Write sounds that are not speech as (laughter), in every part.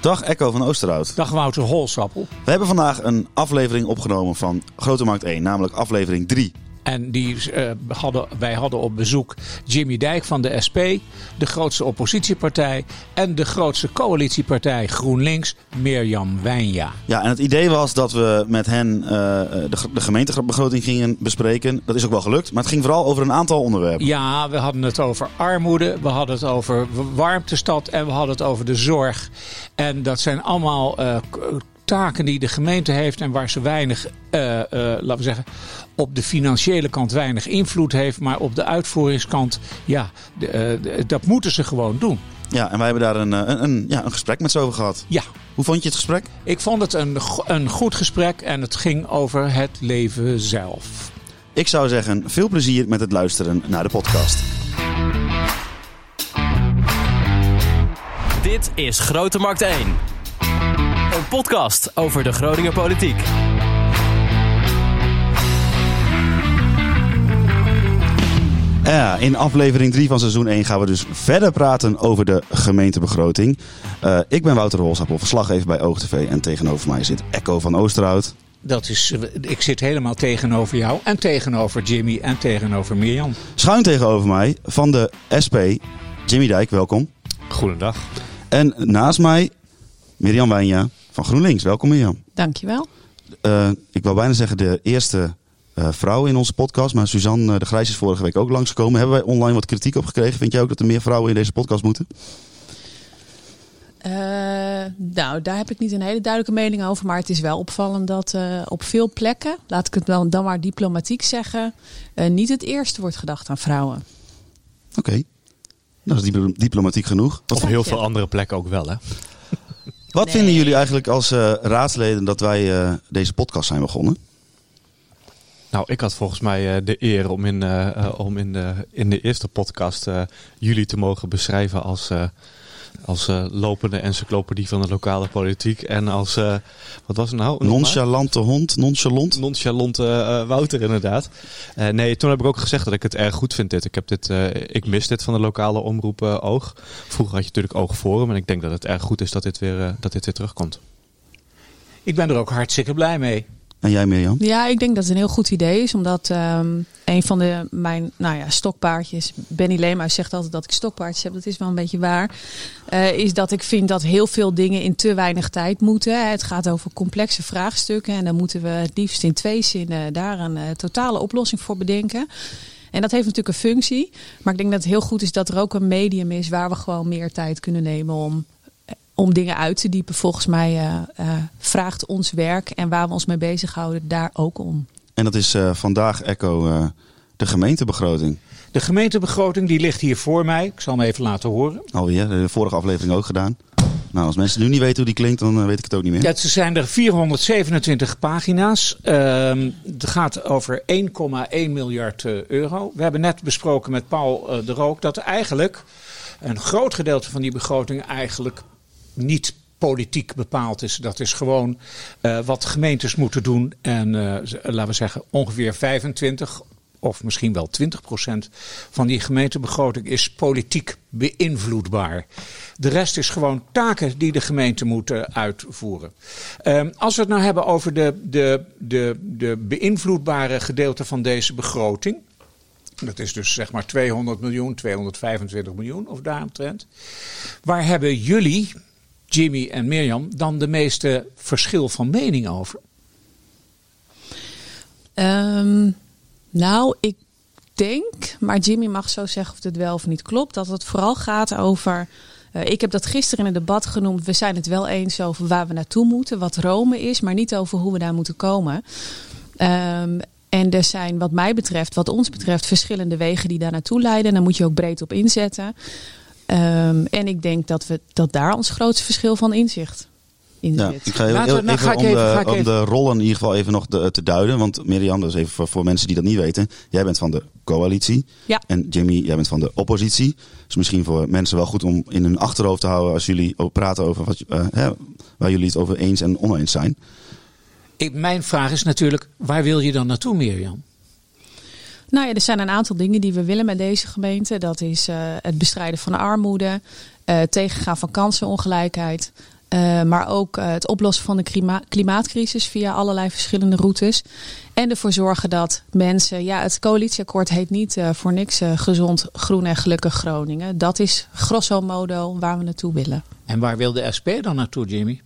Dag Echo van Oosterhout. Dag Wouter Holsappel. We hebben vandaag een aflevering opgenomen van Grote Markt 1, namelijk aflevering 3. En die, uh, hadden, wij hadden op bezoek Jimmy Dijk van de SP, de grootste oppositiepartij en de grootste coalitiepartij GroenLinks, Mirjam Wijnja. Ja, en het idee was dat we met hen uh, de, de gemeentebegroting gingen bespreken. Dat is ook wel gelukt, maar het ging vooral over een aantal onderwerpen. Ja, we hadden het over armoede, we hadden het over warmtestad en we hadden het over de zorg. En dat zijn allemaal uh, taken die de gemeente heeft en waar ze weinig, uh, uh, laten we zeggen, op de financiële kant weinig invloed heeft, maar op de uitvoeringskant, ja, de, de, dat moeten ze gewoon doen. Ja, en wij hebben daar een, een, een, ja, een gesprek met ze over gehad. Ja. Hoe vond je het gesprek? Ik vond het een, een goed gesprek en het ging over het leven zelf. Ik zou zeggen, veel plezier met het luisteren naar de podcast. Dit is Grote Markt 1. Een podcast over de Groninger politiek. Ja, in aflevering 3 van seizoen 1 gaan we dus verder praten over de gemeentebegroting. Uh, ik ben Wouter Holsappel, verslaggever bij OogTV en tegenover mij zit Echo van Oosterhout. Dat is, ik zit helemaal tegenover jou en tegenover Jimmy en tegenover Mirjam. Schuin tegenover mij van de SP, Jimmy Dijk, welkom. Goedendag. En naast mij Mirjam Wijnja van GroenLinks. Welkom Mirjam. Dankjewel. Uh, ik wil bijna zeggen de eerste uh, vrouw in onze podcast. Maar Suzanne uh, de Grijs is vorige week ook langsgekomen. Hebben wij online wat kritiek op gekregen? Vind jij ook dat er meer vrouwen in deze podcast moeten? Uh, nou, daar heb ik niet een hele duidelijke mening over. Maar het is wel opvallend dat uh, op veel plekken, laat ik het dan maar diplomatiek zeggen, uh, niet het eerste wordt gedacht aan vrouwen. Oké, okay. dat is dip diplomatiek genoeg. Op heel veel andere plekken ook wel, hè? Wat nee. vinden jullie eigenlijk als uh, raadsleden dat wij uh, deze podcast zijn begonnen? Nou, ik had volgens mij uh, de eer om in, om in, de, in de eerste podcast jullie te mogen beschrijven als, als lopende encyclopedie van de lokale politiek. En als, wat was het nou? Nonchalante hond, nonchalant. Nonchalante Wouter inderdaad. nee, toen heb ik ook gezegd dat ik het erg goed vind dit. Ik, heb dit, ik mis dit van de lokale omroep Oog. Vroeger had je natuurlijk Oog Forum en ik denk dat het erg goed is dat dit weer, dat dit weer terugkomt. Ik ben er ook hartstikke blij mee. En jij Mirjam? Ja, ik denk dat het een heel goed idee is. Omdat um, een van de, mijn nou ja, stokpaardjes, Benny Leemhuis zegt altijd dat ik stokpaardjes heb. Dat is wel een beetje waar. Uh, is dat ik vind dat heel veel dingen in te weinig tijd moeten. Het gaat over complexe vraagstukken. En dan moeten we het liefst in twee zinnen daar een uh, totale oplossing voor bedenken. En dat heeft natuurlijk een functie. Maar ik denk dat het heel goed is dat er ook een medium is waar we gewoon meer tijd kunnen nemen om om dingen uit te diepen, volgens mij uh, uh, vraagt ons werk en waar we ons mee bezighouden daar ook om. En dat is uh, vandaag, Echo, de gemeentebegroting. De gemeentebegroting die ligt hier voor mij. Ik zal hem even laten horen. Alweer, de vorige aflevering ook gedaan. Nou, als mensen nu niet weten hoe die klinkt, dan weet ik het ook niet meer. Ja, ze zijn er 427 pagina's. Uh, het gaat over 1,1 miljard euro. We hebben net besproken met Paul de Rook dat eigenlijk een groot gedeelte van die begroting eigenlijk niet politiek bepaald is. Dat is gewoon uh, wat gemeentes moeten doen. En uh, laten we zeggen ongeveer 25 of misschien wel 20 procent van die gemeentebegroting is politiek beïnvloedbaar. De rest is gewoon taken die de gemeente moeten uitvoeren. Um, als we het nou hebben over de, de, de, de beïnvloedbare gedeelte van deze begroting. Dat is dus zeg maar 200 miljoen, 225 miljoen of daaromtrent. Waar hebben jullie, Jimmy en Mirjam dan de meeste verschil van mening over? Um, nou, ik denk, maar Jimmy mag zo zeggen of het wel of niet klopt, dat het vooral gaat over. Uh, ik heb dat gisteren in het debat genoemd. We zijn het wel eens over waar we naartoe moeten, wat Rome is, maar niet over hoe we daar moeten komen. Um, en er zijn, wat mij betreft, wat ons betreft, verschillende wegen die daar naartoe leiden. En daar moet je ook breed op inzetten. Um, en ik denk dat, we, dat daar ons grootste verschil van inzicht in ja, zit. Ik ga even, even, even, om, de, om de rollen in ieder geval even nog de, te duiden. Want Mirjam, dat is even voor, voor, mensen die dat niet weten. Jij bent van de coalitie. Ja. En Jimmy, jij bent van de oppositie. Dus misschien voor mensen wel goed om in hun achterhoofd te houden als jullie praten over wat, uh, hè, waar jullie het over eens en oneens zijn. Ik, mijn vraag is natuurlijk, waar wil je dan naartoe, Mirjam? Nou ja, er zijn een aantal dingen die we willen met deze gemeente. Dat is uh, het bestrijden van armoede, uh, tegengaan van kansenongelijkheid. Uh, maar ook uh, het oplossen van de klima klimaatcrisis via allerlei verschillende routes. En ervoor zorgen dat mensen, ja, het coalitieakkoord heet niet uh, voor niks gezond, groen en gelukkig Groningen. Dat is grosso modo waar we naartoe willen. En waar wil de SP dan naartoe, Jimmy?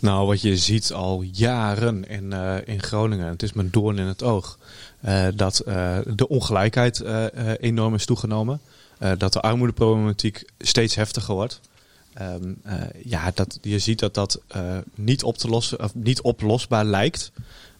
Nou, wat je ziet al jaren in, in Groningen, het is mijn doorn in het oog, dat de ongelijkheid enorm is toegenomen. dat de armoedeproblematiek steeds heftiger wordt. Uh, ja, dat, je ziet dat dat niet, op te lossen, of niet oplosbaar lijkt.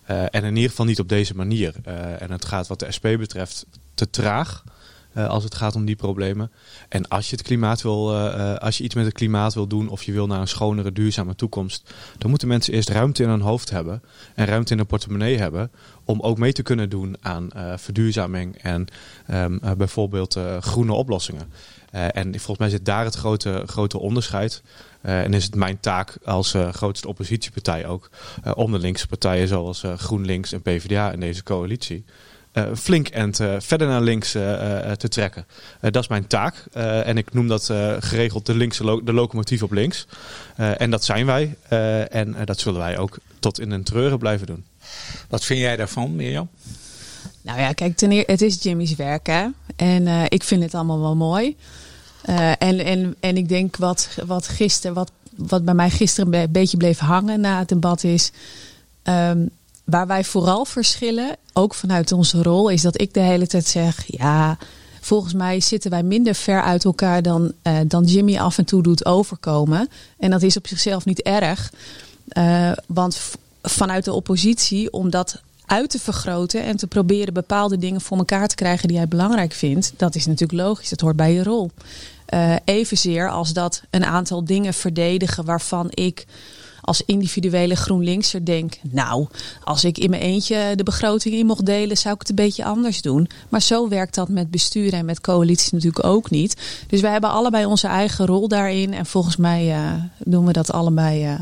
En in ieder geval niet op deze manier. en het gaat wat de SP betreft te traag. Als het gaat om die problemen. En als je het klimaat wil, als je iets met het klimaat wil doen of je wil naar een schonere, duurzame toekomst, dan moeten mensen eerst ruimte in hun hoofd hebben en ruimte in hun portemonnee hebben om ook mee te kunnen doen aan verduurzaming en um, bijvoorbeeld groene oplossingen. En volgens mij zit daar het grote, grote onderscheid. En is het mijn taak als grootste oppositiepartij ook om de linkse partijen zoals GroenLinks en PvdA in deze coalitie flink en verder naar links te trekken. dat is mijn taak. en ik noem dat geregeld de, linkse lo de locomotief op links. en dat zijn wij. en dat zullen wij ook tot in een treuren blijven doen. Wat vind jij daarvan, Mirjam? Nou ja, kijk, ten eerste, het is Jimmy's werk hè. En uh, ik vind het allemaal wel mooi. Uh, en, en, en ik denk wat, wat gisteren, wat, wat bij mij gisteren een beetje bleef hangen na het debat is. Um, waar wij vooral verschillen, ook vanuit onze rol, is dat ik de hele tijd zeg: ja, volgens mij zitten wij minder ver uit elkaar dan, uh, dan Jimmy af en toe doet overkomen. En dat is op zichzelf niet erg. Uh, want vanuit de oppositie, omdat uit te vergroten en te proberen bepaalde dingen voor elkaar te krijgen die jij belangrijk vindt, dat is natuurlijk logisch. Dat hoort bij je rol. Uh, evenzeer als dat een aantal dingen verdedigen waarvan ik als individuele GroenLinkser denk, nou, als ik in mijn eentje de begroting in mocht delen, zou ik het een beetje anders doen. Maar zo werkt dat met besturen en met coalities natuurlijk ook niet. Dus wij hebben allebei onze eigen rol daarin en volgens mij uh, doen we dat allebei uh,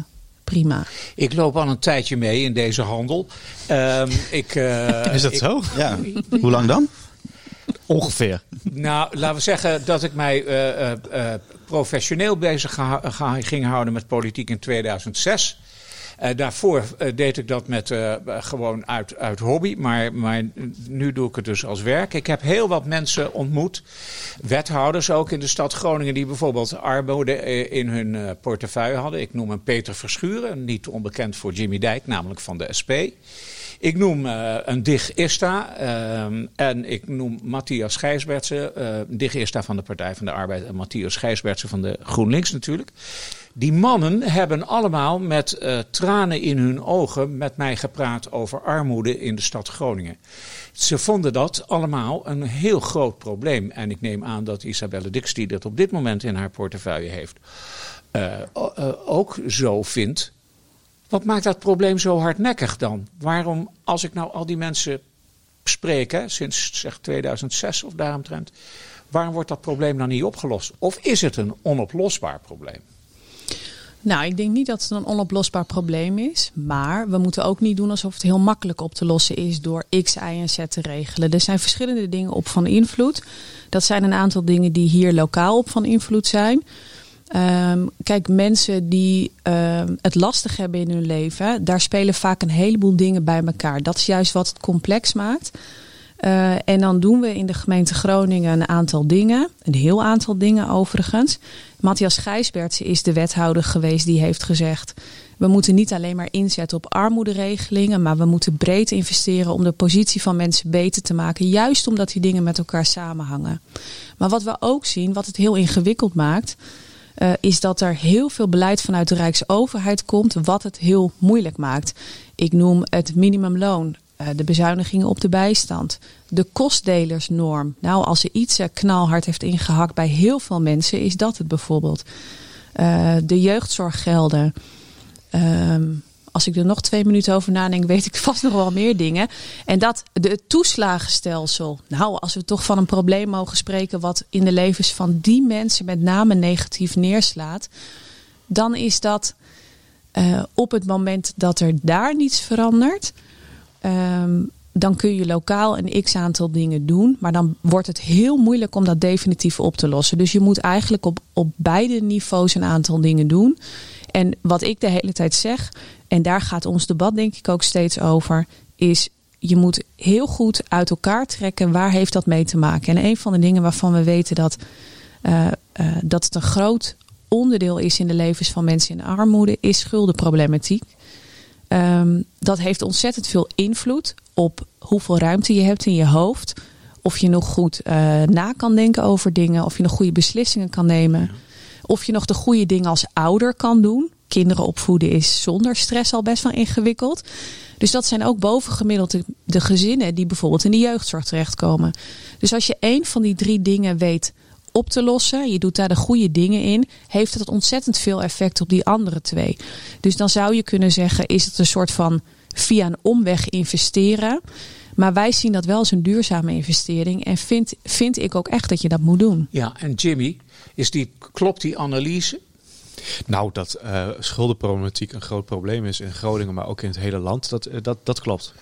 prima. Ik loop al een tijdje mee in deze handel. Um, ik, uh, (laughs) Is dat ik, zo? Ja. Hoe lang dan? Ongeveer. Nou, laten we zeggen dat ik mij uh, uh, professioneel bezig ging houden met politiek in 2006. Uh, daarvoor uh, deed ik dat met, uh, gewoon uit, uit hobby, maar, maar nu doe ik het dus als werk. Ik heb heel wat mensen ontmoet, wethouders ook in de stad Groningen, die bijvoorbeeld armoede in hun portefeuille hadden. Ik noem hem Peter Verschuren, niet onbekend voor Jimmy Dijk, namelijk van de SP. Ik noem uh, een Dig Ista uh, en ik noem Matthias Gijsbertsen, uh, Dig Ista van de Partij van de Arbeid en Matthias Gijsbertsen van de GroenLinks natuurlijk. Die mannen hebben allemaal met uh, tranen in hun ogen met mij gepraat over armoede in de stad Groningen. Ze vonden dat allemaal een heel groot probleem. En ik neem aan dat Isabelle Dix, die dat op dit moment in haar portefeuille heeft, ook zo vindt. Wat maakt dat probleem zo hardnekkig dan? Waarom, als ik nou al die mensen spreek, hè, sinds zeg 2006 of daaromtrent, waarom wordt dat probleem dan niet opgelost? Of is het een onoplosbaar probleem? Nou, ik denk niet dat het een onoplosbaar probleem is. Maar we moeten ook niet doen alsof het heel makkelijk op te lossen is door X, Y en Z te regelen. Er zijn verschillende dingen op van invloed. Dat zijn een aantal dingen die hier lokaal op van invloed zijn. Um, kijk, mensen die uh, het lastig hebben in hun leven, daar spelen vaak een heleboel dingen bij elkaar. Dat is juist wat het complex maakt. Uh, en dan doen we in de gemeente Groningen een aantal dingen. Een heel aantal dingen overigens. Matthias Gijsbertsen is de wethouder geweest die heeft gezegd... we moeten niet alleen maar inzetten op armoederegelingen... maar we moeten breed investeren om de positie van mensen beter te maken. Juist omdat die dingen met elkaar samenhangen. Maar wat we ook zien, wat het heel ingewikkeld maakt... Uh, is dat er heel veel beleid vanuit de Rijksoverheid komt, wat het heel moeilijk maakt. Ik noem het minimumloon, uh, de bezuinigingen op de bijstand, de kostdelersnorm. Nou, als er iets uh, knalhard heeft ingehakt bij heel veel mensen, is dat het bijvoorbeeld. de jeugdzorggelden. Ehm, als ik er nog twee minuten over nadenk, weet ik (laughs) vast nog wel meer dingen. En dat het toeslagenstelsel. Nou, als we toch van een probleem mogen spreken wat in de levens van die mensen met name negatief neerslaat, dan is dat uh, op het moment dat er daar niets verandert. Um, dan kun je lokaal een x aantal dingen doen. Maar dan wordt het heel moeilijk om dat definitief op te lossen. Dus je moet eigenlijk op, op beide niveaus een aantal dingen doen. En wat ik de hele tijd zeg, en daar gaat ons debat denk ik ook steeds over, is je moet heel goed uit elkaar trekken waar heeft dat mee te maken. En een van de dingen waarvan we weten dat, uh, uh, dat het een groot onderdeel is in de levens van mensen in armoede, is schuldenproblematiek. Um, dat heeft ontzettend veel invloed op hoeveel ruimte je hebt in je hoofd. Of je nog goed uh, na kan denken over dingen. Of je nog goede beslissingen kan nemen. Of je nog de goede dingen als ouder kan doen. Kinderen opvoeden is zonder stress al best wel ingewikkeld. Dus dat zijn ook bovengemiddeld de, gezinnen die bijvoorbeeld in de jeugdzorg terechtkomen. Dus als je één van die drie dingen weet op te lossen, je doet daar de goede dingen in, heeft het ontzettend veel effect op die andere twee. Dus dan zou je kunnen zeggen, is het een soort van via een omweg investeren. Maar wij zien dat wel als een duurzame investering. En vind, vind ik ook echt dat je dat moet doen. Ja, en Jimmy, is die, klopt die analyse? Nou, dat uh, schuldenproblematiek een groot probleem is in Groningen, maar ook in het hele land, dat, dat, dat klopt.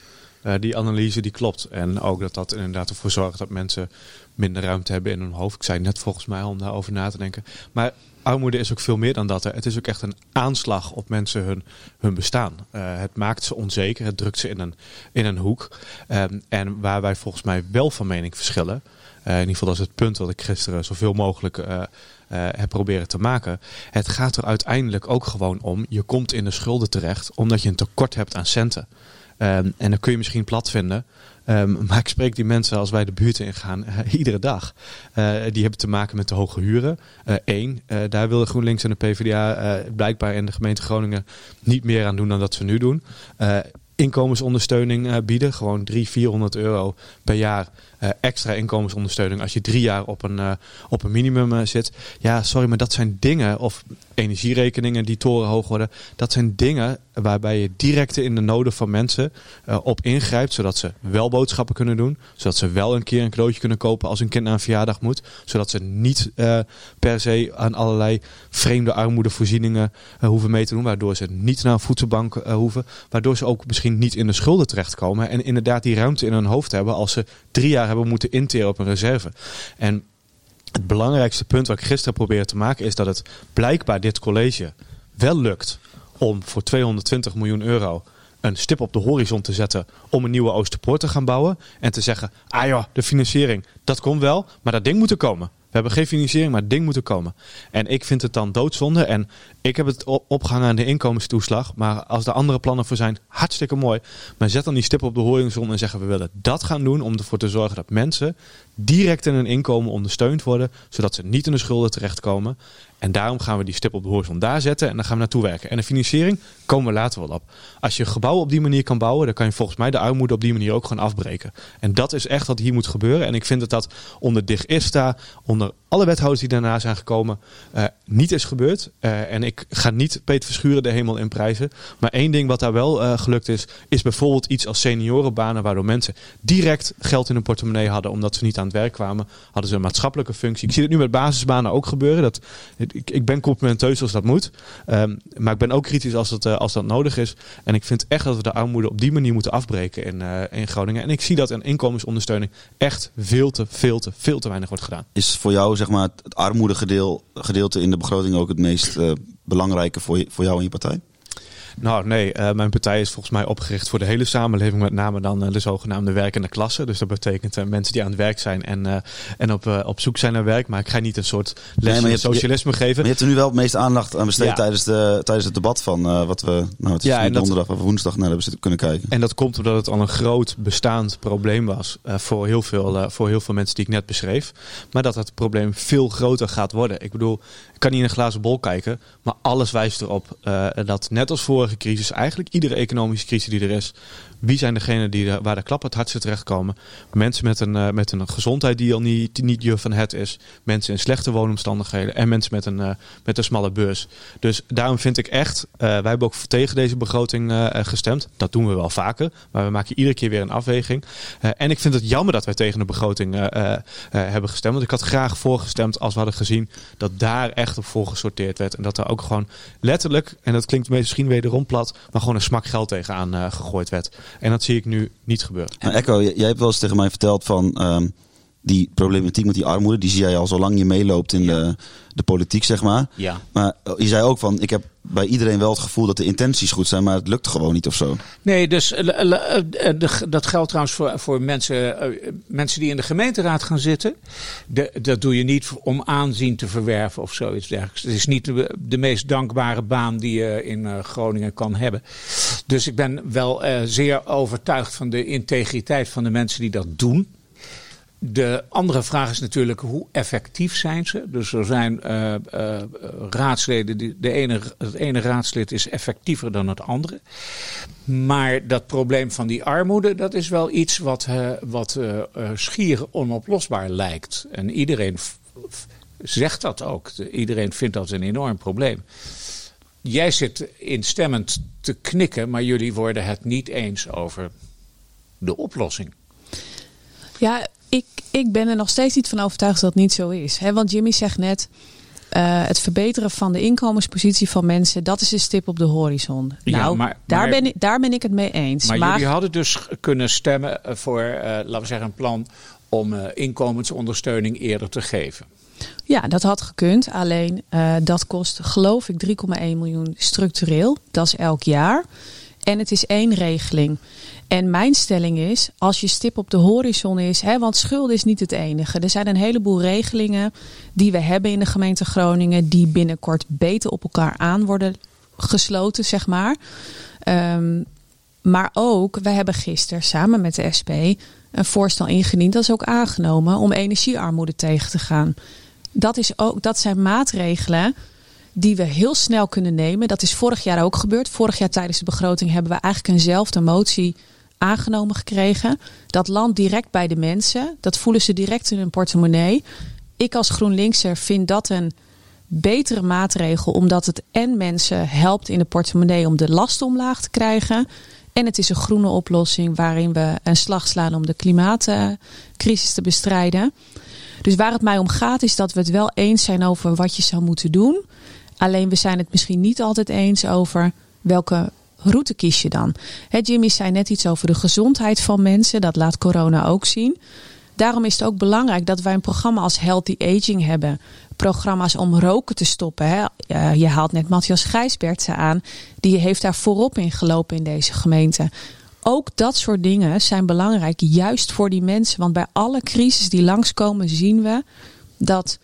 Uh, die analyse die klopt. En ook dat dat inderdaad ervoor zorgt dat mensen minder ruimte hebben in hun hoofd. Ik zei net volgens mij om daarover na te denken. Maar armoede is ook veel meer dan dat. Het is ook echt een aanslag op mensen hun, hun bestaan. Het maakt ze onzeker, het drukt ze in een, in een hoek. Um, en waar wij volgens mij wel van mening verschillen. Uh, in ieder geval dat is het punt wat ik gisteren zoveel mogelijk uh, heb proberen te maken. Het gaat er uiteindelijk ook gewoon om. Je komt in de schulden terecht omdat je een tekort hebt aan centen. Um, en dan kun je misschien plat vinden. Um, (laughs) maar ik spreek die mensen als wij de buurten ingaan uh, iedere dag. Die hebben te maken met de hoge huren. Eén, daar willen GroenLinks en de PvdA blijkbaar in de gemeente Groningen niet meer aan doen dan dat ze nu doen. inkomensondersteuning bieden, gewoon 300, 400 euro per jaar extra inkomensondersteuning als je drie jaar op een, uh, op een minimum uh, zit. Ja, sorry, maar dat zijn dingen, of energierekeningen die torenhoog worden, dat zijn dingen waarbij je direct in de noden van mensen op ingrijpt, zodat ze wel boodschappen kunnen doen, zodat ze wel een keer een cadeautje kunnen kopen als hun kind naar een verjaardag moet, zodat ze niet per se aan allerlei vreemde armoedevoorzieningen hoeven mee te doen, waardoor ze niet naar een voedselbank hoeven, waardoor ze ook misschien niet in de schulden terechtkomen en inderdaad die ruimte in hun hoofd hebben als ze drie jaar hebben moeten interen op een reserve. En het belangrijkste punt wat ik gisteren probeerde te maken is dat het blijkbaar dit college wel lukt om voor 220 miljoen euro een stip op de horizon te zetten om een nieuwe Oosterpoort te gaan bouwen. En te zeggen, ah joh, de financiering, dat komt wel, maar dat ding moet er komen. We hebben geen financiering, maar het ding moet er komen. En ik vind het dan doodzonde. En ik heb het opgehangen aan de inkomenstoeslag. Maar als er andere plannen voor zijn, hartstikke mooi. Maar zet dan die stip op de horizon en zeggen we willen dat gaan doen. Om ervoor te zorgen dat mensen direct in hun inkomen ondersteund worden. Zodat ze niet in de schulden terechtkomen. En daarom gaan we die stip op de horizon daar zetten en dan gaan we naartoe werken. En de financiering komen we later wel op. Als je gebouwen op die manier kan bouwen, dan kan je volgens mij de armoede op die manier ook gewoon afbreken. En dat is echt wat hier moet gebeuren. En ik vind dat dat onder DIGISTA, onder alle wethouders die daarna zijn gekomen, uh, niet is gebeurd. Uh, en ik ga niet Peter Verschuren de hemel in prijzen. Maar één ding wat daar wel uh, gelukt is, is bijvoorbeeld iets als seniorenbanen, waardoor mensen direct geld in hun portemonnee hadden omdat ze niet aan het werk kwamen. Hadden ze een maatschappelijke functie. Ik zie het nu met basisbanen ook gebeuren. Dat, ik, ik ben complimenteus als dat moet. Um, maar ik ben ook kritisch als, het, als dat nodig is. En ik vind echt dat we de armoede op die manier moeten afbreken in, in Groningen. En ik zie dat in inkomensondersteuning echt veel te, veel te, veel te weinig wordt gedaan. Is voor jou zeg maar, het armoedegedeelte in de begroting ook het meest uh, belangrijke voor, je, voor jou en je partij? Nou, nee. Uh, mijn partij is volgens mij opgericht voor de hele samenleving, met name dan uh, de zogenaamde werkende klasse. Dus dat betekent uh, mensen die aan het werk zijn en, en op, op zoek zijn naar werk. Maar ik ga niet een soort les nee, socialisme je, geven. Maar je hebt er nu wel het meest aandacht aan besteed ja. tijdens, de, tijdens het debat van wat we nou, het is ja, donderdag of woensdag naar hebben kunnen kijken. En dat komt omdat het al een groot bestaand probleem was voor, heel veel, voor heel veel mensen die ik net beschreef. Maar dat het probleem veel groter gaat worden. Ik bedoel, ik kan niet in een glazen bol kijken, maar alles wijst erop dat net als crisis, eigenlijk iedere economische crisis die er is, wie zijn degenen die waar de klap het hardste terechtkomen? Mensen met een, uh, met een gezondheid die al niet, niet je van het is. Mensen in slechte woonomstandigheden. En mensen met een, uh, met een smalle beurs. Dus daarom vind ik echt, uh, wij hebben ook tegen deze begroting gestemd. Dat doen we wel vaker. Maar we maken iedere keer weer een afweging. en ik vind het jammer dat wij tegen de begroting hebben gestemd. Want ik had graag voorgestemd als we hadden gezien dat daar echt op voorgesorteerd werd. En dat er ook gewoon letterlijk, en dat klinkt misschien wederom plat, maar gewoon een smak geld tegenaan gegooid werd. En dat zie ik nu niet gebeuren. Maar Echo, jij hebt wel eens tegen mij verteld van um, die problematiek met die armoede. Die zie jij al zolang je meeloopt in ja. de, de politiek, zeg maar. Ja. Maar je zei ook van, ik heb bij iedereen wel het gevoel dat de intenties goed zijn, maar het lukt gewoon niet of zo. Nee, dus eh, eh, eh, dat geldt trouwens voor, voor mensen, mensen die in de gemeenteraad gaan zitten. Dat doe je niet om aanzien te verwerven of zoiets dergelijks. Het is niet de, meest dankbare baan die je in Groningen kan hebben. Dus ik ben wel zeer overtuigd van de integriteit van de mensen die dat doen. De andere vraag is natuurlijk hoe effectief zijn ze. Dus er zijn eh, eh, raadsleden, die, de ene, het ene raadslid is effectiever dan het andere. Maar dat probleem van die armoede, dat is wel iets wat, eh, wat schier onoplosbaar lijkt. En iedereen zegt dat ook. De- iedereen vindt dat een enorm probleem. Jij zit instemmend te knikken, maar jullie worden het niet eens over de oplossing. Ja, ik, ben er nog steeds niet van overtuigd dat het niet zo is. Want Jimmy zegt net, eh, het verbeteren van de inkomenspositie van mensen, dat is een stip op de horizon. Ja, nou, maar- daar, maar- ben ik, daar ben ik het mee eens. Maar, Maar, jullie hadden dus kunnen stemmen eh, voor, eh, laten we zeggen, een plan om inkomensondersteuning eerder te geven. ja, dat had gekund. Alleen dat kost, geloof ik, 3,1 miljoen structureel. Dat is elk jaar. En het is één regeling. En mijn stelling is, als je stip op de horizon is, hè, want schulden is niet het enige. Er zijn een heleboel regelingen die we hebben in de gemeente Groningen, die binnenkort beter op elkaar aan worden gesloten, zeg maar. Ehm, maar ook, we hebben gisteren samen met de SP een voorstel ingediend, dat is ook aangenomen, om energiearmoede tegen te gaan. Dat, is ook, dat zijn maatregelen die we heel snel kunnen nemen. Dat is vorig jaar ook gebeurd. Vorig jaar tijdens de begroting hebben we eigenlijk eenzelfde motie aangenomen gekregen. Dat landt direct bij de mensen. Dat voelen ze direct in hun portemonnee. Ik als GroenLinkser vind dat een betere maatregel, omdat het en mensen helpt in de portemonnee om de lasten omlaag te krijgen. En het is een groene oplossing waarin we een slag slaan om de klimaatcrisis te bestrijden. Dus waar het mij om gaat is dat we het wel eens zijn over wat je zou moeten doen. Alleen we zijn het misschien niet altijd eens over welke route kies je dan. Hè, Jimmy zei net iets over de gezondheid van mensen. Dat laat corona ook zien. Daarom is het ook belangrijk dat wij een programma als Healthy Aging hebben. Programma's om roken te stoppen. Hè. Je haalt net Matthias Gijsbertsen aan. Die heeft daar voorop in gelopen in deze gemeente. Ook dat soort dingen zijn belangrijk, juist voor die mensen. Want bij alle crisis die langskomen zien we dat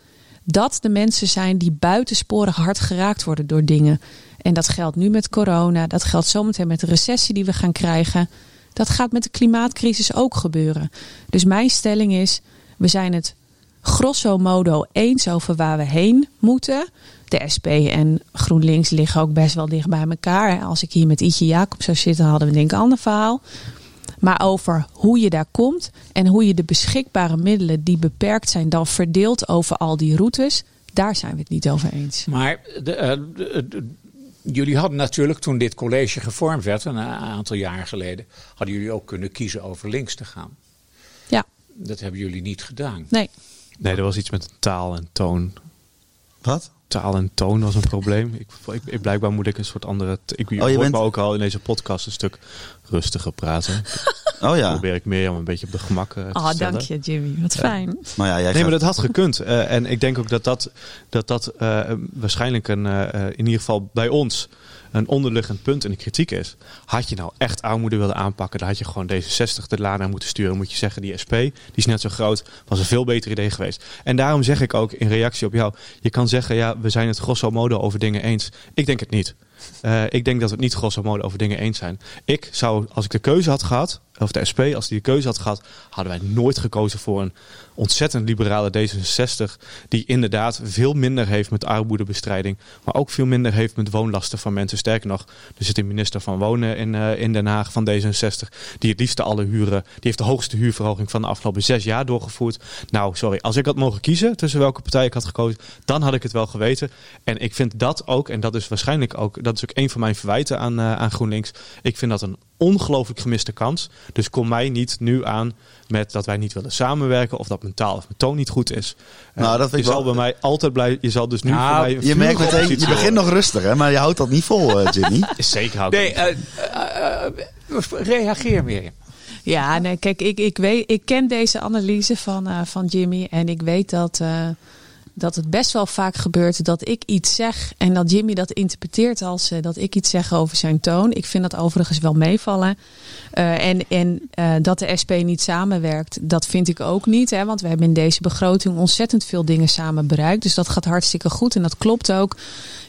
dat de mensen zijn die buitensporig hard geraakt worden door dingen. En dat geldt nu met corona, dat geldt zometeen met de recessie die we gaan krijgen. Dat gaat met de klimaatcrisis ook gebeuren. Dus mijn stelling is, we zijn het grosso modo eens over waar we heen moeten. De SP en GroenLinks liggen ook best wel dicht bij elkaar. Als ik hier met Ietje Jacob zou zitten, hadden we denk ik een ander verhaal. Maar over hoe je daar komt en hoe je de beschikbare middelen die beperkt zijn dan verdeelt over al die routes, daar zijn we het niet over eens. Maar de, eh, de- de- jullie hadden natuurlijk toen dit college gevormd werd, een aantal jaar geleden, hadden jullie ook kunnen kiezen over links te gaan. Ja, Dat hebben jullie niet gedaan. nee. Nee, er was iets met taal en toon. Wat? Taal en toon was een probleem. Ik, ik, ik- blijkbaar moet ik een soort andere... Ik, Oh, je hoort bent- me ook al in deze podcast een stuk rustiger praten. (laughs) Oh ja. Probeer ik meer om een beetje op de gemak eh, te Oh, stellen. dank je Jimmy. Wat fijn. Maar ja, jij Nee, maar dat had gekund. Eh, en ik denk ook dat dat, dat, dat eh, waarschijnlijk een, eh, eh, in ieder geval bij ons een onderliggend punt in de kritiek is. Had je nou echt armoede willen aanpakken, dan had je gewoon D66 de laan aan moeten sturen. Moet je zeggen, die SP, die is net zo groot, was een veel beter idee geweest. En daarom zeg ik ook in reactie op jou, je kan zeggen, ja, we zijn het grosso modo over dingen eens. Ik denk het niet. Eh, ik denk dat we het niet grosso modo over dingen eens zijn. Ik zou, als ik de keuze had gehad, of de SP, als die de keuze had gehad, hadden wij nooit gekozen voor een ontzettend liberale D66. Die inderdaad veel minder heeft met armoedebestrijding. Maar ook veel minder heeft met woonlasten van mensen. Sterker nog, er zit een minister van Wonen in, eh, in Den Haag van D66. Die het liefste alle huren. Die heeft de hoogste huurverhoging van de afgelopen zes jaar doorgevoerd. Nou, sorry. Als ik had mogen kiezen tussen welke partij ik had gekozen. Dan had ik het wel geweten. En ik vind dat ook, en dat is waarschijnlijk ook. Dat is ook een van mijn verwijten aan, eh, aan GroenLinks. Ik vind dat een ongelooflijk gemiste kans. Dus kom mij niet nu aan met dat wij niet willen samenwerken of dat mijn taal of mijn toon niet goed is. Eh, Nou, dat vind je ik zal wel- bij mij altijd blijven. Je zal dus nu Nou, voor mij een Je merkt meteen, je begint nog rustig, hè? Maar je houdt dat niet vol, eh, Jimmy. (laughs) Zeker hou ik Nee, het eh, reageer meer. Ja, nee, kijk, ik, ik, weet, ik ken deze analyse van, eh, van Jimmy en ik weet dat, eh, dat het best wel vaak gebeurt dat ik iets zeg en dat Jimmy dat interpreteert als eh, dat ik iets zeg over zijn toon. Ik vind dat overigens wel meevallen. Uh, en en uh, dat de SP niet samenwerkt, dat vind ik ook niet. Hè, want we hebben in deze begroting ontzettend veel dingen samen bereikt. Dus dat gaat hartstikke goed en dat klopt ook.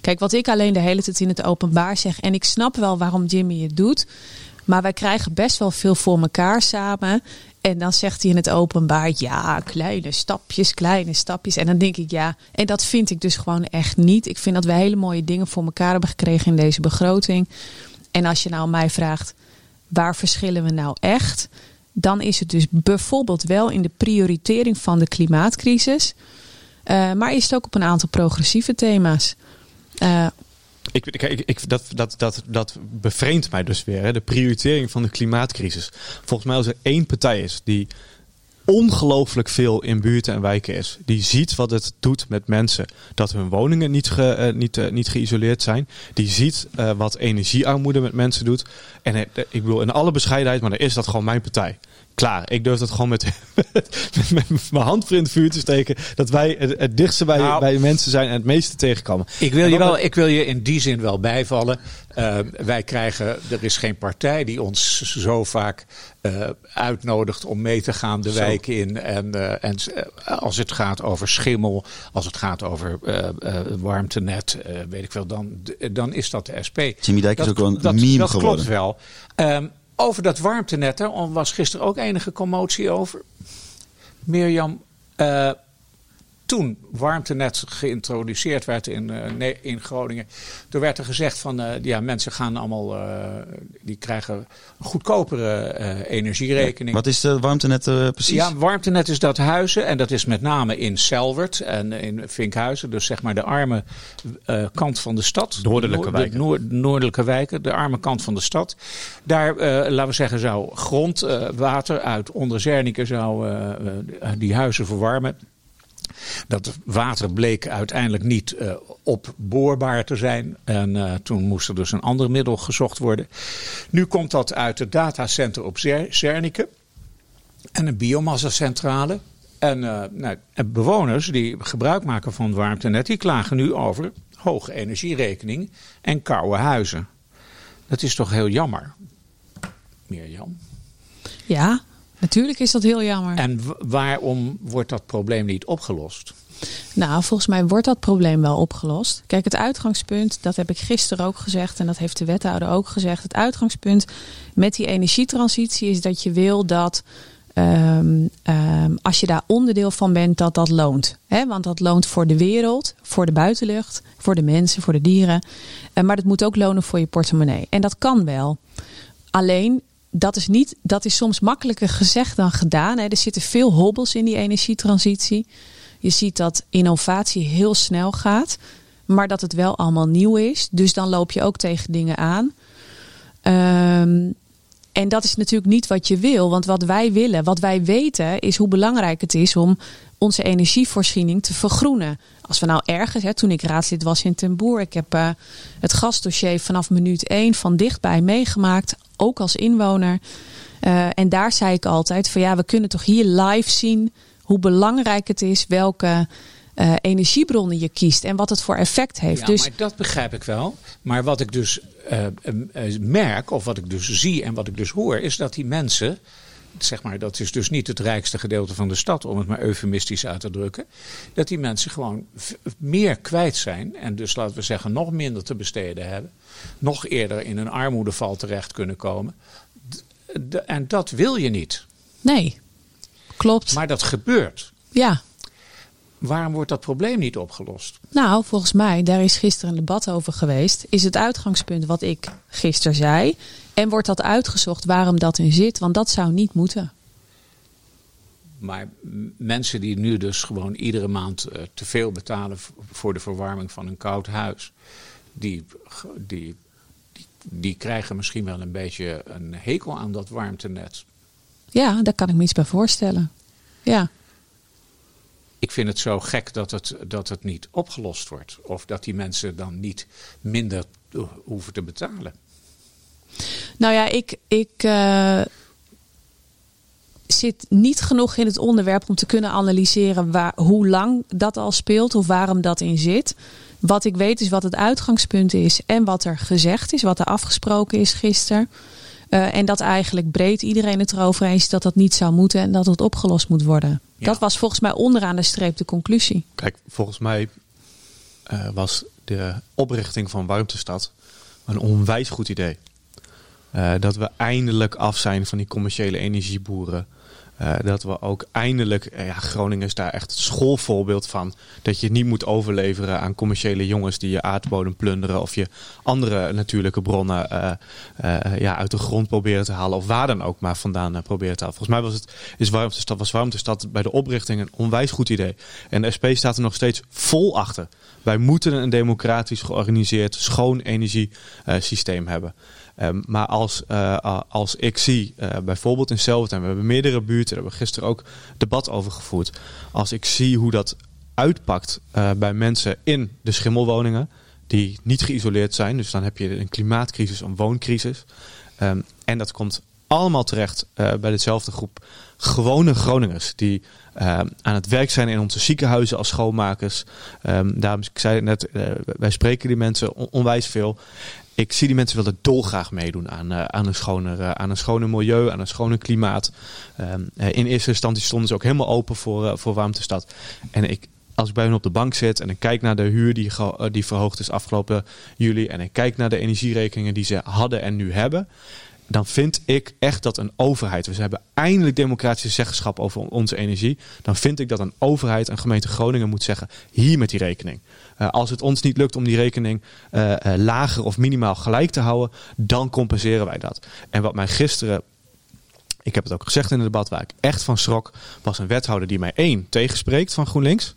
Kijk, wat ik alleen de hele tijd in het openbaar zeg, en ik snap wel waarom Jimmy het doet. Maar wij krijgen best wel veel voor elkaar samen. En dan zegt hij in het openbaar, ja, kleine stapjes, kleine stapjes. En dan denk ik, ja, en dat vind ik dus gewoon echt niet. Ik vind dat we hele mooie dingen voor elkaar hebben gekregen in deze begroting. En als je nou mij vraagt, waar verschillen we nou echt? Dan is het dus bijvoorbeeld wel in de prioritering van de klimaatcrisis. Uh, maar is het ook op een aantal progressieve thema's. Uh, ik, ik, dat, dat, dat, dat bevreemdt mij dus weer. Hè? De prioritering van de klimaatcrisis. Volgens mij als er één partij is die ongelooflijk veel in buurten en wijken is. Die ziet wat het doet met mensen. Dat hun woningen niet, ge, uh, niet, uh, niet geïsoleerd zijn. Die ziet uh, wat energiearmoede met mensen doet. En ik bedoel, in alle bescheidenheid, maar dan is dat gewoon mijn partij klaar. Ik durf dat gewoon (laughs) met, met, met mijn hand voor in het vuur te steken. Dat wij het, het dichtste bij, nou, bij mensen zijn en het meeste tegenkomen. Ik wil, je wel, ik wil je in die zin wel bijvallen. Uh, wij krijgen, er is geen partij die ons zo vaak uh, uitnodigt om mee te gaan de zo. wijken in. En, uh, en als het gaat over schimmel, als het gaat over warmtenet, weet ik veel, dan, dan is dat de SP. Jimmy Dijk is dat, ook wel een dat, meme dat geworden. klopt wel. Um, over dat warmtenet, er was gisteren ook enige commotie over. Mirjam, uh, toen warmtenet geïntroduceerd werd in, uh, in Groningen, toen werd er gezegd van uh, ja, mensen gaan allemaal, uh, die krijgen een goedkopere energierekening. Ja, wat is de warmtenet precies? Ja, warmtenet is dat huizen en dat is met name in Selwert en in Vinkhuizen, dus zeg maar de arme kant van de stad. Noordelijke de, wijken. De noord, noordelijke wijken, de arme kant van de stad. Daar, laten we zeggen, zou grondwater uit Onderzerniken zou die huizen verwarmen. Dat water bleek uiteindelijk niet uh, opboorbaar te zijn. En uh, toen moest er dus een ander middel gezocht worden. Nu komt dat uit het datacenter op Zernike. En een biomassa-centrale. En uh, nou, bewoners die gebruik maken van warmtenet, die klagen nu over hoge energierekening en koude huizen. Dat is toch heel jammer, Mirjam? Ja, Natuurlijk is dat heel jammer. En waarom wordt dat probleem niet opgelost? Nou, volgens mij wordt dat probleem wel opgelost. Kijk, het uitgangspunt, dat heb ik gisteren ook gezegd en dat heeft de wethouder ook gezegd. Het uitgangspunt met die energietransitie is dat je wil dat um, um, als je daar onderdeel van bent, dat dat loont. Want dat loont voor de wereld, voor de buitenlucht, voor de mensen, voor de dieren. Uh, maar dat moet ook lonen voor je portemonnee. En dat kan wel. Alleen dat is, niet, dat is soms makkelijker gezegd dan gedaan. Hè. Er zitten veel hobbels in die energietransitie. Je ziet dat innovatie heel snel gaat, maar dat het wel allemaal nieuw is. Dus dan loop je ook tegen dingen aan. Um, en dat is natuurlijk niet wat je wil. Want wat wij willen, wat wij weten, is hoe belangrijk het is om onze energievoorziening te vergroenen. Als we nou ergens, hè, toen ik raadslid was in Ten Boer, ik heb uh, het gasdossier vanaf minuut 1 van dichtbij meegemaakt, ook als inwoner. Uh, en daar zei ik altijd van ja, we kunnen toch hier live zien hoe belangrijk het is welke uh, energiebronnen je kiest en wat het voor effect heeft. Ja, dus maar dat begrijp ik wel. Maar wat ik dus uh, uh, merk, of wat ik dus zie en wat ik dus hoor, is dat die mensen zeg maar, dat is dus niet het rijkste gedeelte van de stad, om het maar eufemistisch uit te drukken. Dat die mensen gewoon meer kwijt zijn en dus laten we zeggen nog minder te besteden hebben. Nog eerder in een armoedeval terecht kunnen komen. En dat wil je niet. Nee, klopt. Maar dat gebeurt. Ja. Waarom wordt dat probleem niet opgelost? Nou, volgens mij, daar is gisteren een debat over geweest. Is het uitgangspunt wat ik gisteren zei. En wordt dat uitgezocht waarom dat in zit? Want dat zou niet moeten. Maar mensen die nu dus gewoon iedere maand uh, te veel betalen voor de verwarming van een koud huis, die, die, die, die, krijgen misschien wel een beetje een hekel aan dat warmtenet. Ja, daar kan ik me iets bij voorstellen. Ja. Ik vind het zo gek dat het, dat het niet opgelost wordt. Of dat die mensen dan niet minder hoeven te betalen. Nou ja, ik, ik uh, zit niet genoeg in het onderwerp om te kunnen analyseren waar, hoe lang dat al speelt of waarom dat in zit. Wat ik weet is wat het uitgangspunt is en wat er gezegd is, wat er afgesproken is gisteren. Uh, en dat eigenlijk breed iedereen het erover eens dat dat niet zou moeten en dat het opgelost moet worden. Ja. Dat was volgens mij onderaan de streep de conclusie. Kijk, volgens mij uh, was de oprichting van Warmtestad een onwijs goed idee. Uh, dat we eindelijk af zijn van die commerciële energieboeren. Uh, dat we ook eindelijk, uh, ja, Groningen is daar echt het schoolvoorbeeld van. Dat je niet moet overleveren aan commerciële jongens die je aardbodem plunderen. Of je andere natuurlijke bronnen uh, ja, uit de grond proberen te halen. Of waar dan ook maar vandaan proberen te halen. Volgens mij was het, is Warmtestad, was Warmtestad bij de oprichting een onwijs goed idee. En de SP staat er nog steeds vol achter. Wij moeten een democratisch georganiseerd, schoon energiesysteem hebben. Um, maar als, uh, als ik zie, uh, bijvoorbeeld in Zelvertuin, we hebben meerdere buurten, daar hebben we gisteren ook debat over gevoerd. Als ik zie hoe dat uitpakt uh, bij mensen in de schimmelwoningen, die niet geïsoleerd zijn, dus dan heb je een klimaatcrisis, een wooncrisis. Um, en dat komt allemaal terecht bij dezelfde groep gewone Groningers die uh, aan het werk zijn in onze ziekenhuizen als schoonmakers. Um, daarom, ik zei het net, wij spreken die mensen on onwijs veel. Ik zie die mensen willen dolgraag meedoen aan, uh, aan, een schoner, aan een schoner milieu, aan een schoner klimaat. Um, in eerste instantie stonden ze ook helemaal open voor, voor Warmtestad. En ik, als ik bij hen op de bank zit en ik kijk naar de huur die, die verhoogd is afgelopen juli. En ik kijk naar de energierekeningen die ze hadden en nu hebben dan vind ik echt dat een overheid, we hebben eindelijk democratische zeggenschap over onze energie, dan vind ik dat een overheid, een gemeente Groningen moet zeggen, hier met die rekening. Uh, als het ons niet lukt om die rekening uh, uh, lager of minimaal gelijk te houden, dan compenseren wij dat. En wat mij gisteren, ik heb het ook gezegd in het debat waar ik echt van schrok, was een wethouder die mij één tegenspreekt van GroenLinks.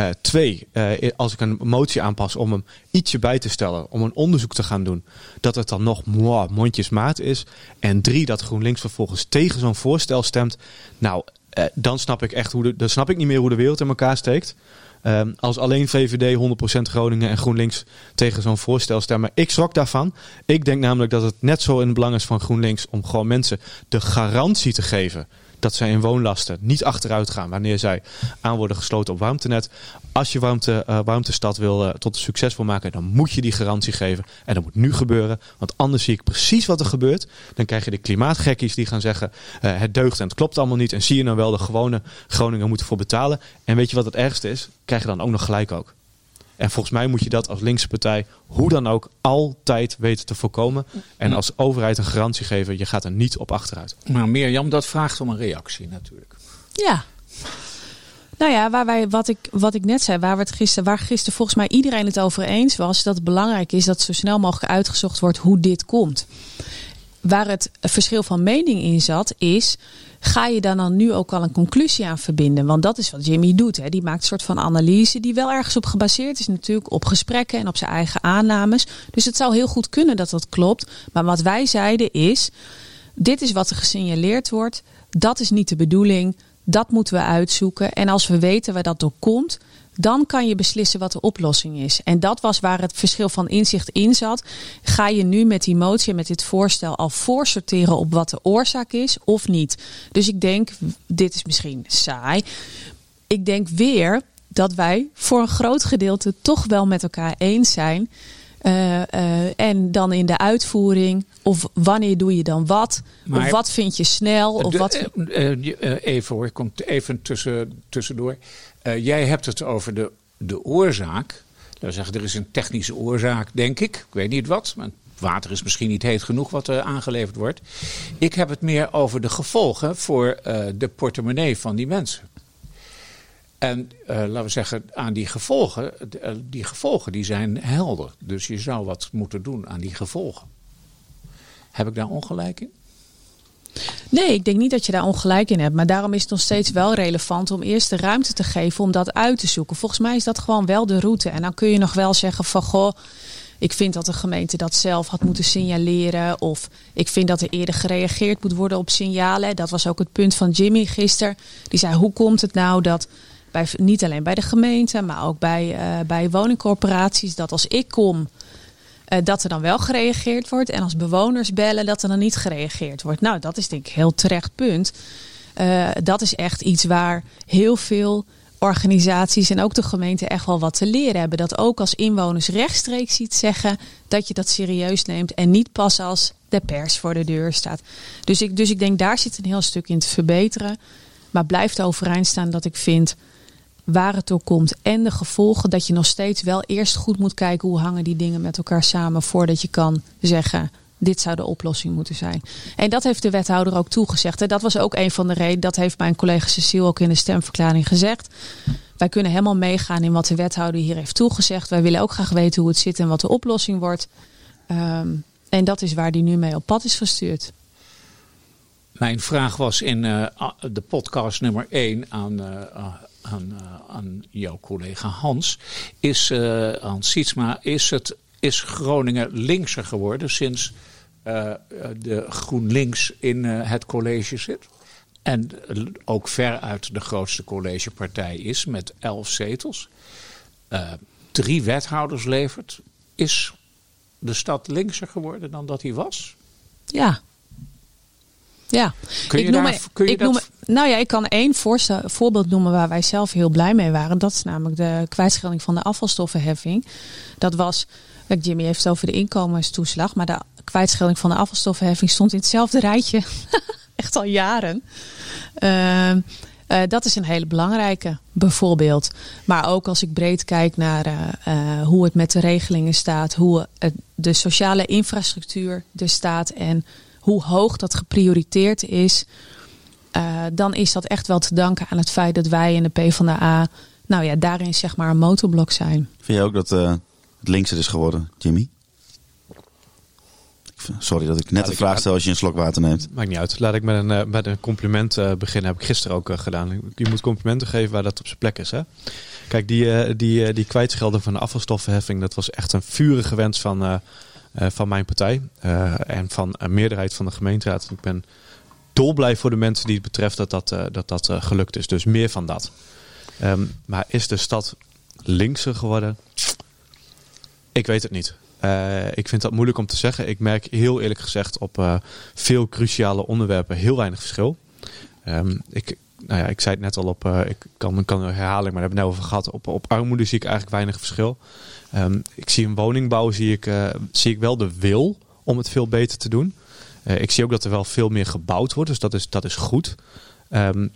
Uh, twee, uh, als ik een motie aanpas om hem ietsje bij te stellen, om een onderzoek te gaan doen, dat het dan nog mwah, mondjesmaat is. En drie, dat GroenLinks vervolgens tegen zo'n voorstel stemt. Nou, uh, dan snap ik echt hoe de, dan snap ik niet meer hoe de wereld in elkaar steekt. Um, als alleen VVD 100% Groningen en GroenLinks tegen zo'n voorstel stemmen. Ik schrok daarvan. Ik denk namelijk dat het net zo in het belang is van GroenLinks om gewoon mensen de garantie te geven dat zij in woonlasten niet achteruit gaan wanneer zij aan worden gesloten op warmtenet. Als je warmte, uh, warmtestad wil uh, tot een maken, dan moet je die garantie geven. En dat moet nu gebeuren, want anders zie ik precies wat er gebeurt. Dan krijg je de klimaatgekkies die gaan zeggen, uh, het deugt en het klopt allemaal niet. En zie je nou wel de gewone Groningen moeten voor betalen. En weet je wat het ergste is? Krijg je dan ook nog gelijk ook. En volgens mij moet je dat als linkse partij hoe dan ook altijd weten te voorkomen. En als overheid een garantie geven, je gaat er niet op achteruit. Maar Mirjam, dat vraagt om een reactie natuurlijk. Ja. Nou ja, waar wij, wat, ik, wat ik net zei, waar, we het gisteren, waar gisteren volgens mij iedereen het over eens was, dat het belangrijk is dat zo snel mogelijk uitgezocht wordt hoe dit komt. Waar het verschil van mening in zat, is ga je dan, dan nu ook al een conclusie aan verbinden? Want dat is wat Jimmy doet. Hè. Die maakt een soort van analyse die wel ergens op gebaseerd is natuurlijk op gesprekken en op zijn eigen aannames. Dus het zou heel goed kunnen dat dat klopt. Maar wat wij zeiden is, dit is wat er gesignaleerd wordt. Dat is niet de bedoeling. Dat moeten we uitzoeken. En als we weten waar dat door komt, dan kan je beslissen wat de oplossing is. En dat was waar het verschil van inzicht in zat. Ga je nu met die motie en met dit voorstel al voorsorteren op wat de oorzaak is of niet? Dus ik denk, dit is misschien saai. Ik denk weer dat wij voor een groot gedeelte toch wel met elkaar eens zijn. Uh, uh, en dan in de uitvoering, of wanneer doe je dan wat? Maar, of wat vind je snel? Of de, wat... Uh, even hoor, ik kom even tussen, tussendoor. Uh, jij hebt het over de, de oorzaak. Laten zeggen, er is een technische oorzaak, denk ik. Ik weet niet wat, maar water is misschien niet heet genoeg wat er aangeleverd wordt. Ik heb het meer over de gevolgen voor uh, de portemonnee van die mensen. En uh, laten we zeggen, aan die gevolgen, die gevolgen die zijn helder. Dus je zou wat moeten doen aan die gevolgen. Heb ik daar ongelijk in? Nee, ik denk niet dat je daar ongelijk in hebt. Maar daarom is het nog steeds wel relevant om eerst de ruimte te geven om dat uit te zoeken. Volgens mij is dat gewoon wel de route. En dan kun je nog wel zeggen van goh. Ik vind dat de gemeente dat zelf had moeten signaleren. Of ik vind dat er eerder gereageerd moet worden op signalen. Dat was ook het punt van Jimmy gisteren. Die zei: hoe komt het nou dat bij, niet alleen bij de gemeente, maar ook bij, uh, bij woningcorporaties, dat als ik kom, uh, dat er dan wel gereageerd wordt. En als bewoners bellen, dat er dan niet gereageerd wordt. Nou, dat is denk ik heel terecht punt. Uh, dat is echt iets waar heel veel organisaties en ook de gemeente echt wel wat te leren hebben. Dat ook als inwoners rechtstreeks ziet zeggen dat je dat serieus neemt en niet pas als de pers voor de deur staat. Dus ik, dus ik denk daar zit een heel stuk in te verbeteren. Maar blijft overeind staan dat ik vind waar het door komt en de gevolgen dat je nog steeds wel eerst goed moet kijken hoe hangen die dingen met elkaar samen voordat je kan zeggen dit zou de oplossing moeten zijn. En dat heeft de wethouder ook toegezegd. En dat was ook een van de redenen. Dat heeft mijn collega Cecile ook in de stemverklaring gezegd. Wij kunnen helemaal meegaan in wat de wethouder hier heeft toegezegd. Wij willen ook graag weten hoe het zit en wat de oplossing wordt. Um, en dat is waar die nu mee op pad is gestuurd. Mijn vraag was in uh, de podcast nummer 1 aan, uh, aan, uh, aan jouw collega Hans. Is, Hans Sietsma, is, het, is Groningen linkser geworden sinds de GroenLinks in het college zit? En ook veruit de grootste collegepartij is met elf zetels. drie wethouders levert. Is de stad linkser geworden dan dat hij was? Ja. Ja, kun je, ik noem, daar, kun je ik noem, nou ja, ik kan één voorbeeld noemen waar wij zelf heel blij mee waren. Dat is namelijk de kwijtschelding van de afvalstoffenheffing. Dat was, Jimmy heeft het over de inkomenstoeslag, maar de kwijtschelding van de afvalstoffenheffing stond in hetzelfde rijtje. (laughs) Echt al jaren. Uh, uh, dat is een hele belangrijke, bijvoorbeeld. Maar ook als ik breed kijk naar uh, uh, hoe het met de regelingen staat, hoe de sociale infrastructuur er staat en hoe hoog dat geprioriteerd is, dan is dat echt wel te danken aan het feit dat wij in de PvdA, nou ja, daarin zeg maar een motorblok zijn. Vind je ook dat het linkser is geworden, Jimmy? Sorry dat ik net de vraag stel als je een slok water neemt. Maakt niet uit. Laat ik met een, uh, met een compliment uh, beginnen. Heb ik gisteren ook uh, gedaan. Je moet complimenten geven waar dat op zijn plek is. Hè? Kijk, die, die, die kwijtschelden van de afvalstoffenheffing, dat was echt een vurige wens van, van mijn partij. en van een meerderheid van de gemeenteraad. Ik ben dolblij voor de mensen die het betreft dat dat, dat, dat gelukt is. Dus meer van dat. Um, maar is de stad linkser geworden? Ik weet het niet. Uh, ik vind dat moeilijk om te zeggen. Ik merk heel eerlijk gezegd op veel cruciale onderwerpen heel weinig verschil. Um, ik, nou ja, ik zei het net al op, ik kan, kan een herhaling, maar daar hebben we het net over gehad. Op, op armoede zie ik eigenlijk weinig verschil. Um, ik zie in woningbouw zie ik, zie ik wel de wil om het veel beter te doen. Ik zie ook dat er wel veel meer gebouwd wordt, dus dat is, dat is goed. Um,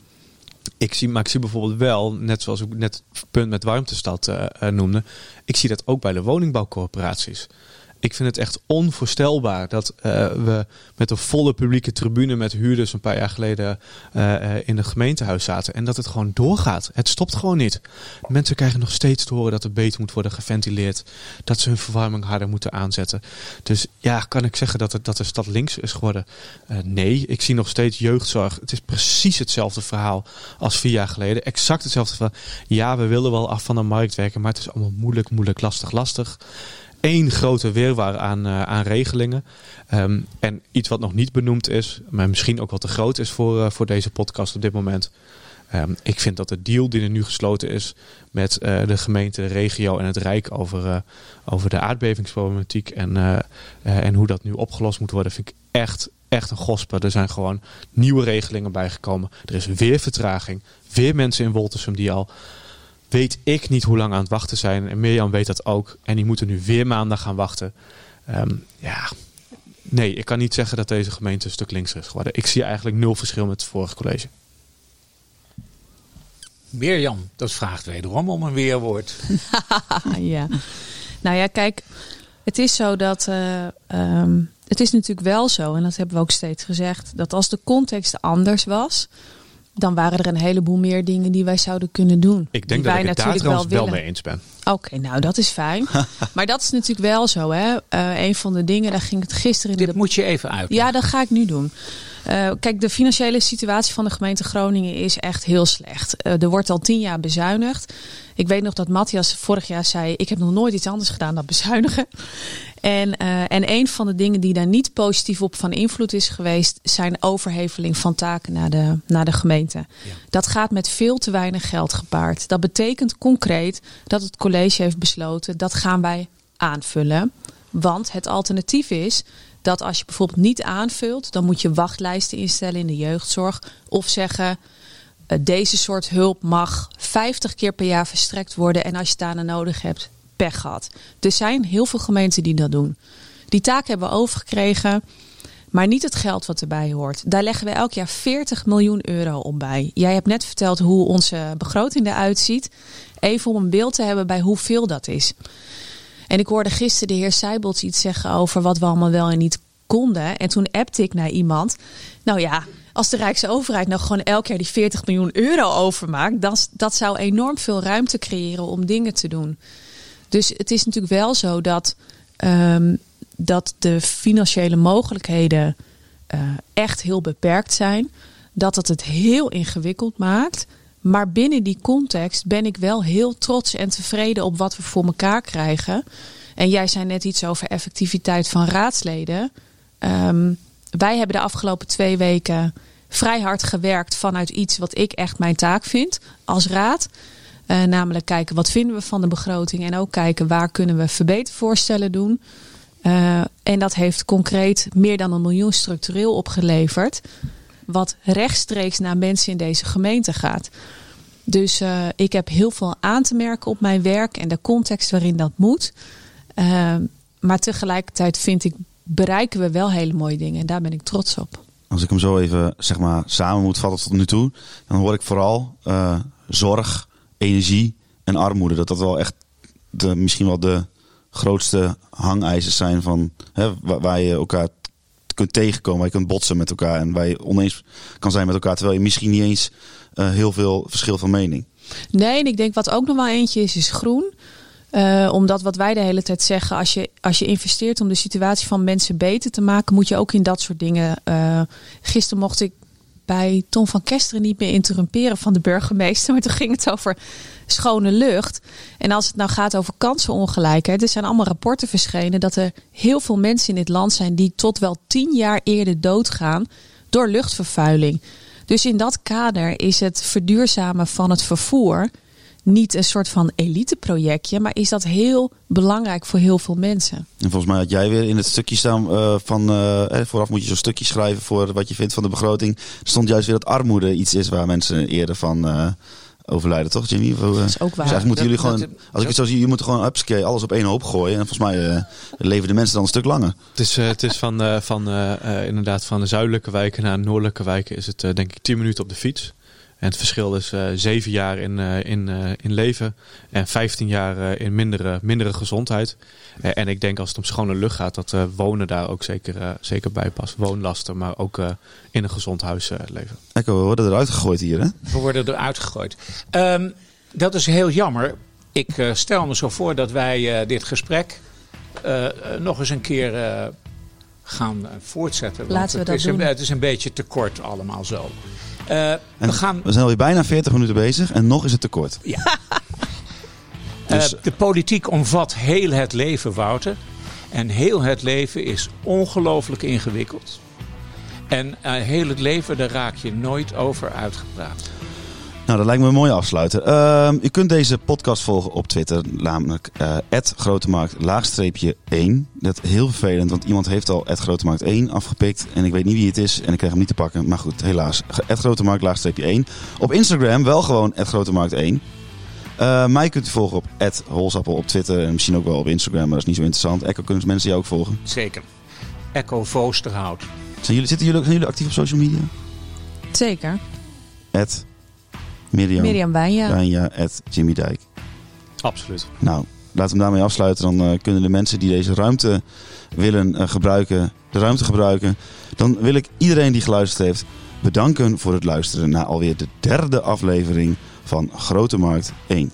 ik zie, maar ik zie bijvoorbeeld wel, net zoals ik net het punt met Warmtestad uh, noemde, ik zie dat ook bij de woningbouwcorporaties ik vind het echt onvoorstelbaar dat uh, we met een volle publieke tribune met huurders een paar jaar geleden uh, in het gemeentehuis zaten. En dat het gewoon doorgaat. Het stopt gewoon niet. Mensen krijgen nog steeds te horen dat er beter moet worden geventileerd. Dat ze hun verwarming harder moeten aanzetten. Dus ja, kan ik zeggen dat, het, dat de stad links is geworden? Nee, ik zie nog steeds jeugdzorg. Het is precies hetzelfde verhaal als vier jaar geleden. Exact hetzelfde verhaal. Ja, we willen wel af van de markt werken, maar het is allemaal moeilijk, moeilijk, lastig, lastig één grote weerwaar aan, uh, aan regelingen. Um, en iets wat nog niet benoemd is, maar misschien ook wel te groot is voor, uh, voor deze podcast op dit moment. Um, ik vind dat de deal die er nu gesloten is met uh, de gemeente, de regio en het Rijk over, over de aardbevingsproblematiek en, en hoe dat nu opgelost moet worden, vind ik echt, echt een gospe. Er zijn gewoon nieuwe regelingen bijgekomen. Er is weer vertraging. Weer mensen in Woltersum die al weet ik niet hoe lang aan het wachten zijn. En Mirjam weet dat ook. En die moeten nu weer maandag gaan wachten. Um, ja, nee, ik kan niet zeggen dat deze gemeente een stuk linkser is geworden. Ik zie eigenlijk nul verschil met het vorige college. Mirjam, dat vraagt wederom om een weerwoord. (laughs) ja, nou ja, kijk, het is zo dat. Uh, um, het is natuurlijk wel zo, en dat hebben we ook steeds gezegd, dat als de context anders was, dan waren er een heleboel meer dingen die wij zouden kunnen doen. Ik denk dat wij ik het natuurlijk daar wel, wel mee eens ben. Oké, nou dat is fijn. (laughs) maar dat is natuurlijk wel zo. Hè? Uh, een van de dingen, daar ging het gisteren in Dit moet je even uit. Ja, dat ga ik nu doen. Uh, kijk, de financiële situatie van de gemeente Groningen is echt heel slecht. Uh, er wordt al tien jaar bezuinigd. Ik weet nog dat Matthias vorig jaar zei: Ik heb nog nooit iets anders gedaan dan bezuinigen. En, uh, en een van de dingen die daar niet positief op van invloed is geweest, zijn overheveling van taken naar de, naar de gemeente. Ja. Dat gaat met veel te weinig geld gepaard. Dat betekent concreet dat het college heeft besloten dat gaan wij aanvullen. Want het alternatief is dat als je bijvoorbeeld niet aanvult, dan moet je wachtlijsten instellen in de jeugdzorg. Of zeggen, eh, deze soort hulp mag 50 keer per jaar verstrekt worden. En als je het daarna nodig hebt, pech gehad. Er zijn heel veel gemeenten die dat doen. Die taak hebben we overgekregen. Maar niet het geld wat erbij hoort. Daar leggen we elk jaar 40 miljoen euro op bij. Jij hebt net verteld hoe onze begroting eruit ziet. Even om een beeld te hebben bij hoeveel dat is. En ik hoorde gisteren de heer Seibels iets zeggen over wat we allemaal wel en niet konden. En toen appte ik naar iemand. Nou ja, als de Rijksoverheid nou gewoon elk jaar die 40 miljoen euro overmaakt, dan dat zou enorm veel ruimte creëren om dingen te doen. Dus het is natuurlijk wel zo dat, um, dat de financiële mogelijkheden uh, echt heel beperkt zijn. Dat het het heel ingewikkeld maakt. Maar binnen die context ben ik wel heel trots en tevreden op wat we voor elkaar krijgen. En jij zei net iets over effectiviteit van raadsleden. Um, wij hebben de afgelopen twee weken vrij hard gewerkt vanuit iets wat ik echt mijn taak vind als raad. Uh, namelijk kijken wat vinden we van de begroting en ook kijken waar kunnen we verbetervoorstellen doen. Uh, en dat heeft concreet meer dan een miljoen structureel opgeleverd. Wat rechtstreeks naar mensen in deze gemeente gaat. Dus uh, ik heb heel veel aan te merken op mijn werk en de context waarin dat moet. maar tegelijkertijd vind ik bereiken we wel hele mooie dingen. En daar ben ik trots op. Als ik hem zo even zeg maar, samen moet vatten tot nu toe, dan hoor ik vooral uh, zorg, energie en armoede. Dat dat wel echt de, misschien wel de grootste hangijzers zijn van hè, waar, waar, je elkaar kunt tegenkomen, waar je kunt botsen met elkaar en waar je oneens kan zijn met elkaar, terwijl je misschien niet eens uh, heel veel verschil van mening. Nee, en ik denk wat ook nog wel eentje is, is groen. Uh, omdat wat wij de hele tijd zeggen, als je, als je investeert om de situatie van mensen beter te maken, moet je ook in dat soort dingen. Uh, gisteren mocht ik bij Tom van Kesteren niet meer interrumperen van de burgemeester, maar toen ging het over schone lucht. En als het nou gaat over kansenongelijkheid, er zijn allemaal rapporten verschenen dat er heel veel mensen in dit land zijn die tot wel tien jaar eerder doodgaan door luchtvervuiling. Dus in dat kader is het verduurzamen van het vervoer niet een soort van eliteprojectje, maar is dat heel belangrijk voor heel veel mensen. En volgens mij had jij weer in het stukje staan uh, van uh, vooraf moet je zo'n stukje schrijven voor wat je vindt van de begroting. Er stond juist weer dat armoede iets is waar mensen eerder van uh, overlijden, toch, Jimmy? Of, dat is ook waar. Dus moeten jullie gewoon, als ik het zo zie, je moet gewoon upskate, alles op één hoop gooien. En volgens mij leven de mensen dan een stuk langer. Het is, het is van, van inderdaad van de zuidelijke wijken naar de noordelijke wijken is het denk ik 10 minuten op de fiets. En het verschil is uh, zeven jaar in, uh, in, uh, in leven en 15 jaar in mindere, mindere gezondheid. en ik denk als het om schone lucht gaat, dat wonen daar ook zeker, zeker bij past. Woonlasten, maar ook in een gezond huis leven. Echo, we worden eruit gegooid hier, hè? We worden eruit gegooid. Um, dat is heel jammer. Ik stel me zo voor dat wij dit gesprek nog eens een keer gaan voortzetten. Laten we dat het is doen. Een, het is een beetje te kort allemaal zo. Uh, we, gaan... we zijn alweer bijna 40 minuten bezig en nog is het tekort. Ja. (laughs) dus... uh, de politiek omvat heel het leven, Wouter. En heel het leven is ongelooflijk ingewikkeld. En uh, heel het leven, daar raak je nooit over uitgepraat. Nou, dat lijkt me een mooie afsluiter. Uh, u kunt deze podcast volgen op Twitter, namelijk uh, grotemarkt laagstreepje 1. Dat is heel vervelend, want iemand heeft al grotemarkt 1 afgepikt. En ik weet niet wie het is en ik krijg hem niet te pakken. Maar goed, helaas. grotemarkt laagstreepje 1. Op Instagram wel gewoon grotemarkt 1. Uh, mij kunt u volgen op holsappel op Twitter en misschien ook wel op Instagram, maar dat is niet zo interessant. Echo, kunnen mensen jou ook volgen? Zeker. Echo Voosterhout. Zijn jullie, zitten jullie, zijn jullie actief op social media? Zeker. Ed Mirjam, Mirjam Wijnja. Wijnja at Jimmy Dijk. Absoluut. Nou, laten we daarmee afsluiten. Dan uh, kunnen de mensen die deze ruimte willen uh, gebruiken, de ruimte gebruiken. Dan wil ik iedereen die geluisterd heeft bedanken voor het luisteren naar alweer de derde aflevering van Grote Markt 1.